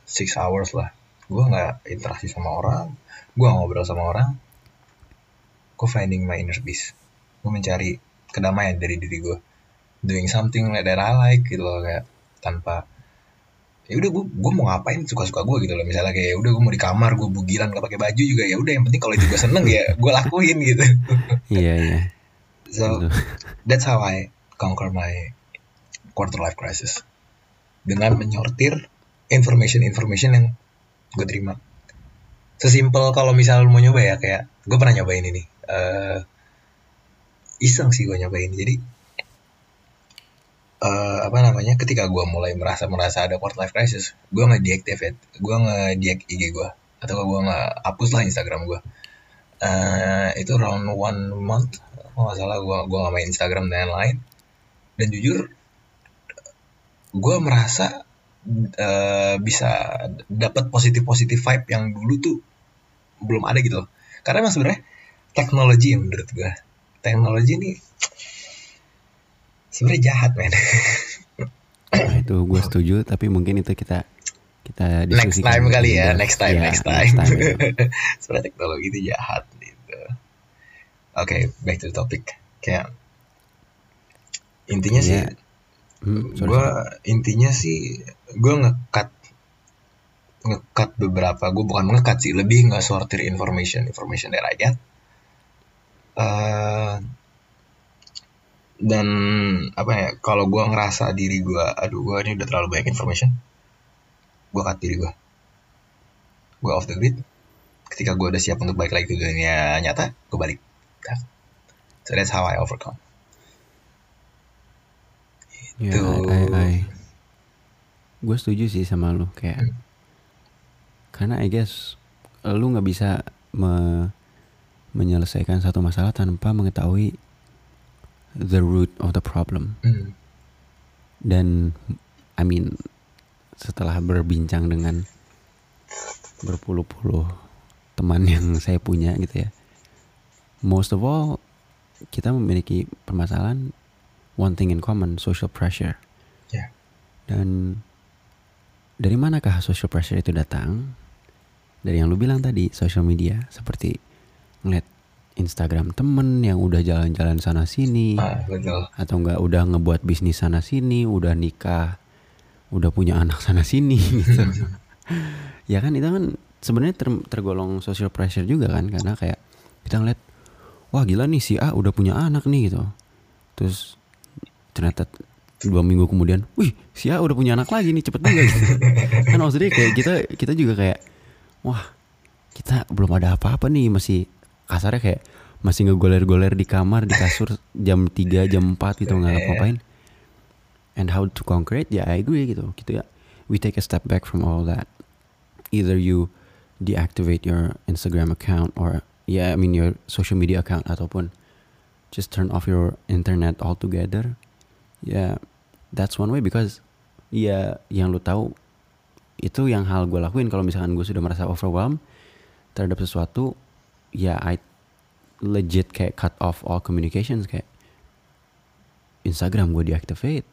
six hours lah gue nggak interaksi sama orang gue nggak ngobrol sama orang. Gue finding my inner peace. Gue mencari kedamaian dari diri gue doing something that I like gitu loh kayak tanpa ya udah gue gue mau ngapain suka suka gue gitu loh. Misalnya kayak ya udah gue mau di kamar gue bugilan gak pakai baju juga ya udah yang penting kalau itu gue seneng ya gue lakuin gitu. Iya iya. so Aduh. that's how I conquer my quarter life crisis. Dengan menyortir information information yang gue terima. Sesimpel kalau misal lu mau nyoba ya kayak gue pernah nyobain ini eh iseng sih gue nyobain. Jadi eh apa namanya ketika gue mulai merasa merasa ada quarter life crisis gue nge deactivate gue nge deact IG gue atau gue nge hapus lah Instagram gue eh itu around one month kalau nggak salah gue gue nggak main Instagram dan lain-lain. Dan jujur gue merasa eh, bisa dapat positif positif vibe yang dulu tuh belum ada gitu loh. Karena emang sebenarnya teknologi yang menurut gue teknologi ini sebenarnya jahat men. Nah, itu gue setuju tapi mungkin itu kita kita next time kali ya next time Iya, next time, ya. sebenarnya teknologi itu jahat gitu. Oke back to the topic. Kayak intinya sih Iya. Hmm, gue intinya sih gue ngekat ngekat beberapa gue bukan ngekat sih lebih nggak sortir information information that I get Eh, dan apa ya kalau gue ngerasa diri gue aduh gue ini udah terlalu banyak information gue cut diri gue gue off the grid. Ketika gue udah siap untuk balik lagi ke dunia nyata gue balik. So that's how I overcome Ya, gue setuju sih sama lu kayak Hmm. karena I guess lu nggak bisa me menyelesaikan satu masalah tanpa mengetahui the root of the problem. Hmm. Dan I mean setelah berbincang dengan berpuluh-puluh teman yang saya punya gitu ya. Most of all kita memiliki permasalahan one thing in common, social pressure. Ya. Dan dari manakah social pressure itu datang? Dari yang lu bilang tadi, social media seperti ngeliat Instagram temen yang udah jalan-jalan sana sini Ah, betul. atau enggak udah ngebuat bisnis sana sini, udah nikah, udah punya anak sana sini gitu. ya kan itu kan sebenarnya ter- tergolong social pressure juga kan karena kayak kita ngeliat wah gila nih si A udah punya anak nih gitu. Terus ternyata dua minggu kemudian, wih si udah punya anak lagi nih cepet juga gitu. kan maksudnya kayak kita kita juga kayak wah kita belum ada apa-apa nih. Masih kasarnya kayak masih ngegoler-goler di kamar di kasur jam 3 jam 4 gitu nggak ngapain. And how to it ya I agree gitu gitu ya. We take a step back from all that. Either you deactivate your Instagram account or yeah I mean your social media account ataupun just turn off your internet altogether ya that's one way because ya yang lu tahu itu yang hal gue lakuin. Kalau misalkan gue sudah merasa overwhelmed terhadap sesuatu ya I legit kayak cut off all communications. Kayak Instagram gue deactivate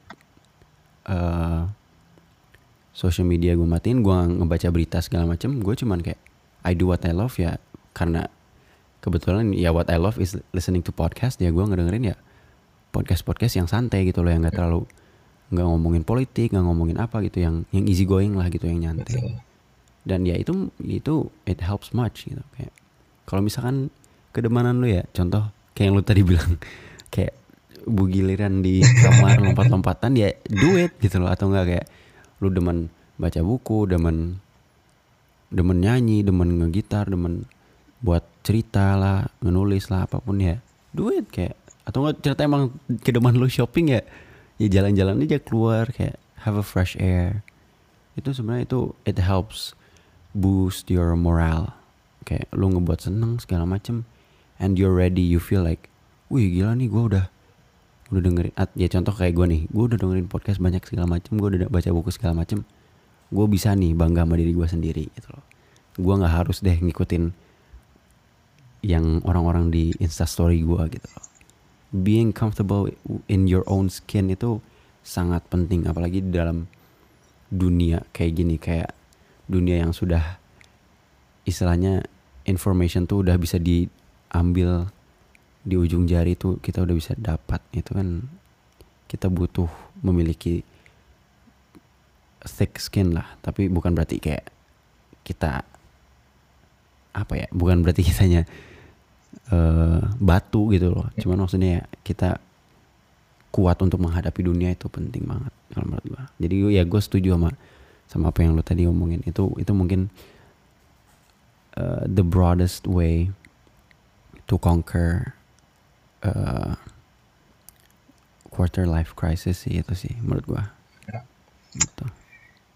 eh social media gue matiin gue ngebaca berita segala macem. Gue cuman kayak I do what I love ya. Karena kebetulan ya what I love is listening to podcast. Ya gue ngedengerin ya podcast podcast yang santai gitu loh yang nggak terlalu nggak ngomongin politik nggak ngomongin apa gitu yang yang easy going lah gitu yang nyantai. Betul. dan ya itu itu it helps much gitu kayak kalau misalkan kedemanan lu ya contoh kayak yang lu tadi bilang kayak bugiliran di kamar lompat-lompatan ya do it gitu loh. Atau enggak kayak lu demen baca buku demen demen nyanyi demen ngegitar demen buat cerita lah menulis lah apa pun ya do it. Kayak atau enggak cerita emang kedeman lu shopping ya ya jalan-jalan aja keluar kayak have a fresh air. Itu sebenarnya itu it helps boost your morale. Kayak lu ngebuat seneng segala macem and you're ready you feel like wih gila nih gue udah udah dengerin at- ya contoh kayak gue nih gue udah dengerin podcast banyak segala macem gue udah baca buku segala macem gue bisa nih bangga sama diri gue sendiri gitu loh. Gue nggak harus deh ngikutin yang orang-orang di instastory gue gitu loh being comfortable in your own skin itu sangat penting apalagi di dalam dunia kayak gini. Kayak dunia yang sudah istilahnya information tuh udah bisa diambil di ujung jari tuh kita udah bisa dapat itu kan kita butuh memiliki thick skin lah. Tapi bukan berarti kayak kita apa ya bukan berarti kitanya eh, batu gitu loh cuman maksudnya ya kita kuat untuk menghadapi dunia itu penting banget kalau menurut gua jadi ya gue setuju sama sama apa yang lo tadi ngomongin itu itu mungkin uh, the broadest way to conquer uh, quarter life crisis sih itu sih menurut gua Ya. gitu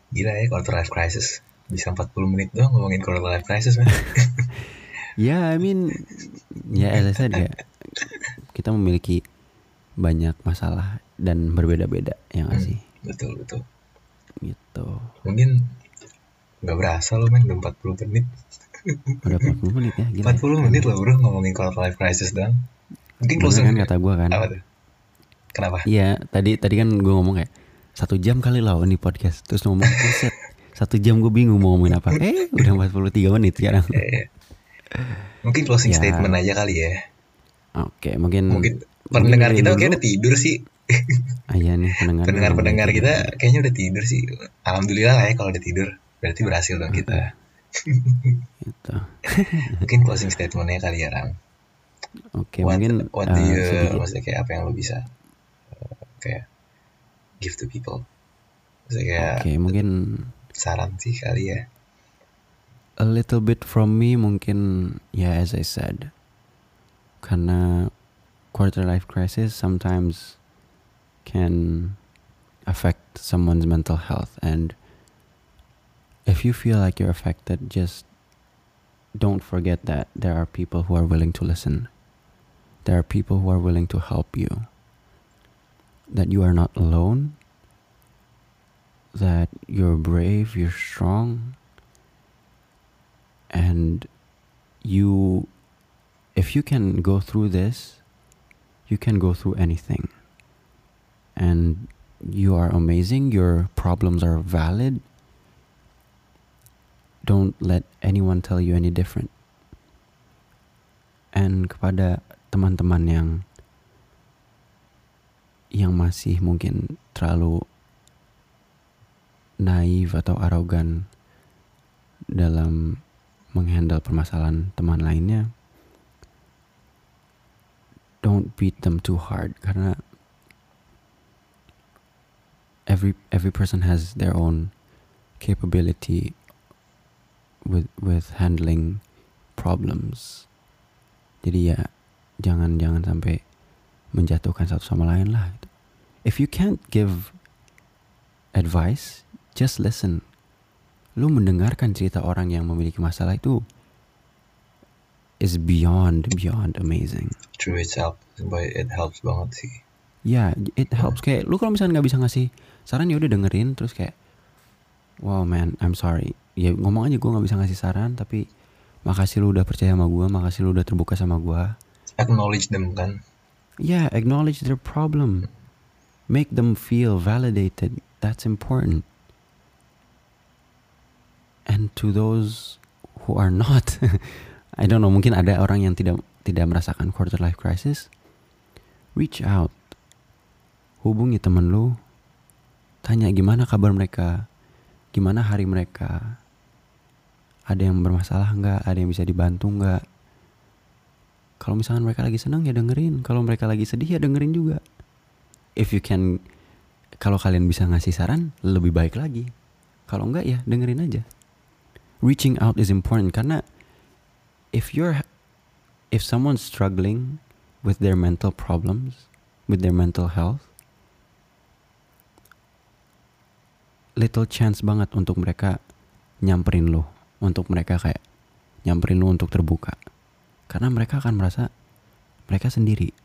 Gila ya quarter life crisis. Bisa 40 menit doang ngomongin quarter life crisis man. ya I mean ya as I said ya kita memiliki banyak masalah dan berbeda-beda ya nggak Hmm. sih betul betul. gitu Mungkin nggak berasa loh men udah 40 menit. udah 40 menit ya gila 40 ya. menit loh bro ngomongin quarter life crisis doang. Mungkin closing kan kata gua kan apa tuh? Kenapa? Iya, tadi tadi kan gue ngomong kayak satu jam kali lah ini podcast. Terus ngomong buset, satu jam gue bingung mau ngomongin apa. Eh, udah 43 menit sekarang. Eh, mungkin closing Ya. statement aja kali ya. Oke, mungkin Mungkin pendengar kita dulu- kayak udah tidur sih. Ah, iya nih pendengar. Pendengar-pendengar kita kayaknya udah tidur sih. Alhamdulillah lah ya kalau udah tidur. Berarti berhasil dong kita. Gitu. Mungkin closing statementnya kali ya Ram. Oke, what, mungkin what eh, do you sedikit. maksudnya kayak apa yang lo bisa eh, kayak give to people maksudnya kayak Oke, mungkin saran sih kali ya a little bit from me mungkin ya as I said. Karena quarter life crisis sometimes can affect someone's mental health and if you feel like you're affected just don't forget that there are people who are willing to listen. There are people who are willing to help you. That you are not alone. That you're brave, you're strong. And you, if you can go through this, you can go through anything. And you are amazing, your problems are valid. Don't let anyone tell you any different. And kepada teman-teman yang yang masih mungkin terlalu naif atau arogan dalam menghandle permasalahan teman lainnya don't beat them too hard. Karena every every person has their own capability with with handling problems. Jadi ya jangan jangan sampai menjatuhkan satu sama lain lah. If you can't give advice just listen lu mendengarkan cerita orang yang memiliki masalah itu is beyond beyond amazing. True it helps, but it helps banget sih. ya it helps. Kayak lu kalau misalnya nggak bisa ngasih saran ya udah dengerin. Terus kayak wow man I'm sorry. Ya ngomong aja gue nggak bisa ngasih saran tapi makasih lu udah percaya sama gue makasih lu udah terbuka sama gue Acknowledge them kan. yeah acknowledge their problem. Make them feel validated. That's important and to those who are not I don't know mungkin ada orang yang tidak tidak merasakan quarter life crisis. Reach out. Hubungi temen lu. Tanya gimana kabar mereka? Gimana hari mereka? Ada yang bermasalah nggak? Ada yang bisa dibantu nggak? Kalau misalkan mereka lagi senang ya dengerin. Kalau mereka lagi sedih ya dengerin juga. If you can kalau kalian bisa ngasih saran lebih baik lagi. Kalau enggak ya dengerin aja reaching out is important. Karena if you're if someone's struggling with their mental problems with their mental health little chance banget untuk mereka nyamperin lo untuk mereka kayak nyamperin lo untuk terbuka. Karena mereka akan merasa mereka sendiri.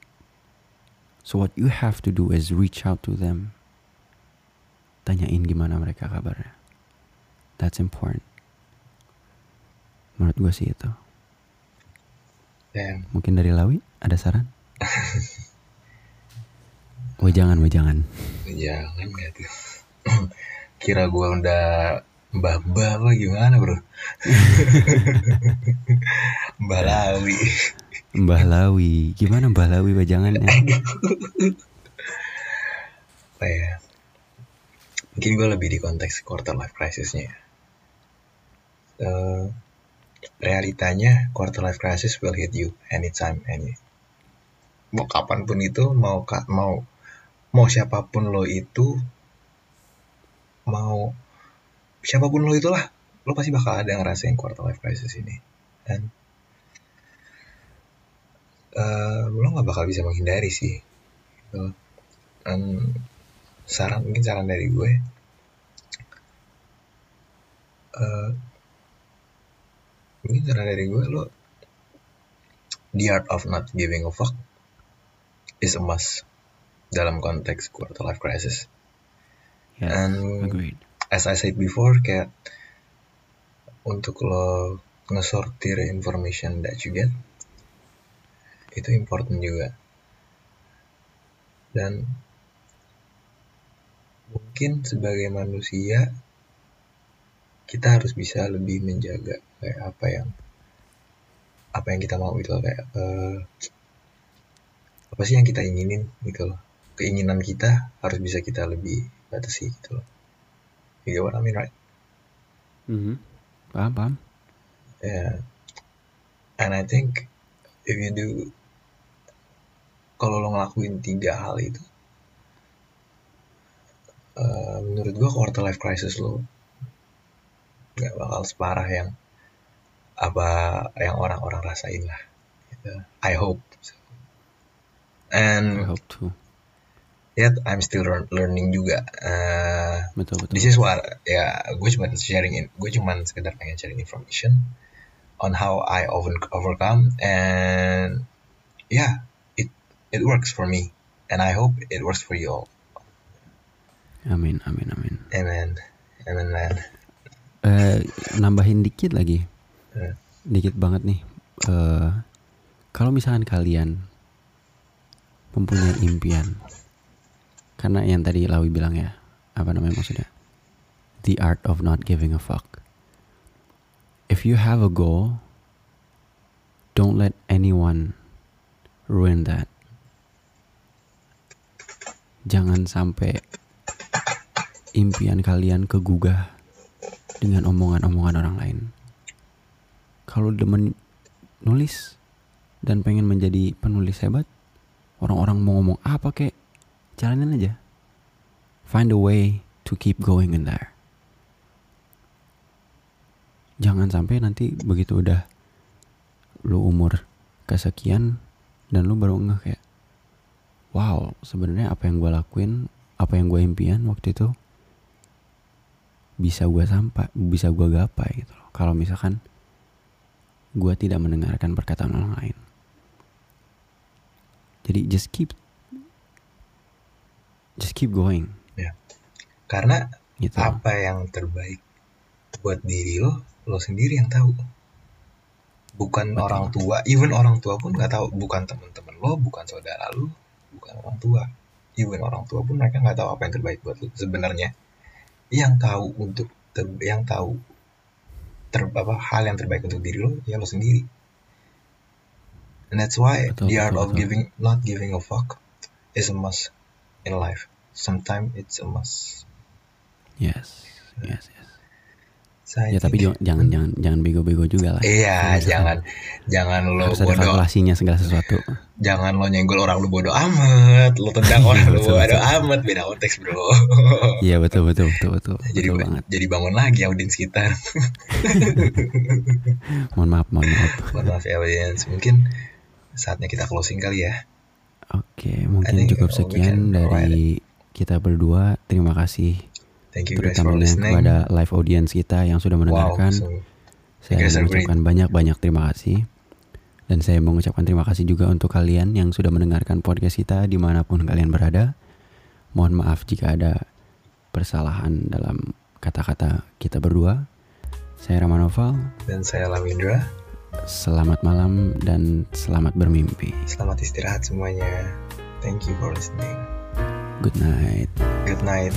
So what you have to do is reach out to them. Tanyain gimana mereka kabarnya. That's important menurut gue sih itu Damn. mungkin dari Lawi ada saran Wajangan, wajangan. Jangan gak tuh. Kira gua udah mbah-mbah apa gimana bro? Mbah Lawi. Mbah Lawi, gimana Mbah Lawi wajangannya? Apa ya? Mungkin gue lebih di konteks quarter life crisisnya. Eh, realitanya quarter life crisis will hit you anytime, any. Mau kapan pun itu, mau mau mau siapa pun lo itu, mau siapa pun lo itulah, lo pasti bakal ada ngerasain quarter life crisis ini. Dan eh, lo nggak bakal bisa menghindari sih. Gitu. Dan saran mungkin saran dari gue eh mungkin saran dari gue lo the art of not giving a fuck is a must dalam konteks quarter life crisis Yes, And- agreed. as I said before kayak untuk lo ngesortir information that you get itu important juga dan mungkin sebagai manusia kita harus bisa lebih menjaga kayak apa yang apa yang kita mau loh, kayak eh, apa sih yang kita inginin gitu loh keinginan kita harus bisa kita lebih batasi gitu loh you get what I mean right Mhm. Paham, paham. Yeah. And I think if you do kalau lo ngelakuin tiga hal itu eh, menurut gua quarter life crisis lo nggak bakal separah yang apa yang orang-orang rasain lah gitu. I hope so. I and hope to. yet I'm still learn- learning juga Eh, Betul, betul. This is what ya gue cuma sharing in, gue cuma sekedar pengen sharing information on how I over overcome and yeah it it works for me and I hope it works for you all Amin, amin, amin. amen amen man Eh, nambahin dikit lagi, Dikit banget nih. Eh, kalau misalkan kalian mempunyai impian, karena yang tadi Lawi bilang ya, apa namanya maksudnya? The art of not giving a fuck. If you have a goal, don't let anyone ruin that. Jangan sampai impian kalian kegugah dengan omongan-omongan orang lain. Kalau demen nulis dan pengen menjadi penulis hebat, orang-orang mau ngomong apa kek, jalanin aja. Find a way to keep going in there. Jangan sampai nanti begitu udah lu umur kesekian dan lu baru ngeh kayak, wow sebenarnya apa yang gue lakuin, apa yang gue impian waktu itu bisa gue sampai bisa gue gapai gitu loh kalau misalkan gue tidak mendengarkan perkataan orang lain. Jadi just keep just keep going. Karena gitu. apa yang terbaik buat diri lo lo sendiri yang tahu. Bukan Betul. orang tua even orang tua pun nggak tahu. Bukan teman-teman lo bukan saudara lo bukan orang tua. Even orang tua pun mereka nggak tahu apa yang terbaik buat lo. Sebenarnya yang tahu untuk yang tahu ter apa hal yang terbaik untuk diri lo ya lo sendiri. And that's why Betul, the art betul, of betul. giving not giving a fuck is a must in life. Sometimes it's a must. Yes yes yes I ya tapi jangan jangan jangan bego-bego juga lah. Iya, jangan jangan lo harus bodoh, kalkulasinya segala sesuatu. Jangan lo nyenggol orang lu bodoh amat, lo tendang orang lu bodoh betul. amat, beda konteks bro. iya betul betul betul betul jadi betul banget. jadi bangun lagi audiens kita. mohon maaf mohon maaf. Mohon maaf ya audiens, mungkin saatnya kita closing kali ya. oke mungkin think cukup sekian dari kita berdua. Terima kasih Thank you guys for terutamanya kepada live audience kita yang sudah Wow, mendengarkan so Saya mengucapkan banyak-banyak terima kasih. Dan saya mengucapkan terima kasih juga untuk kalian yang sudah mendengarkan podcast kita di mana pun kalian berada. Mohon maaf jika ada persalahan dalam kata-kata kita berdua. Saya Ramanoval, dan saya Lamindra. selamat malam dan selamat bermimpi. Selamat istirahat semuanya. Thank you for listening. Good night. Good night.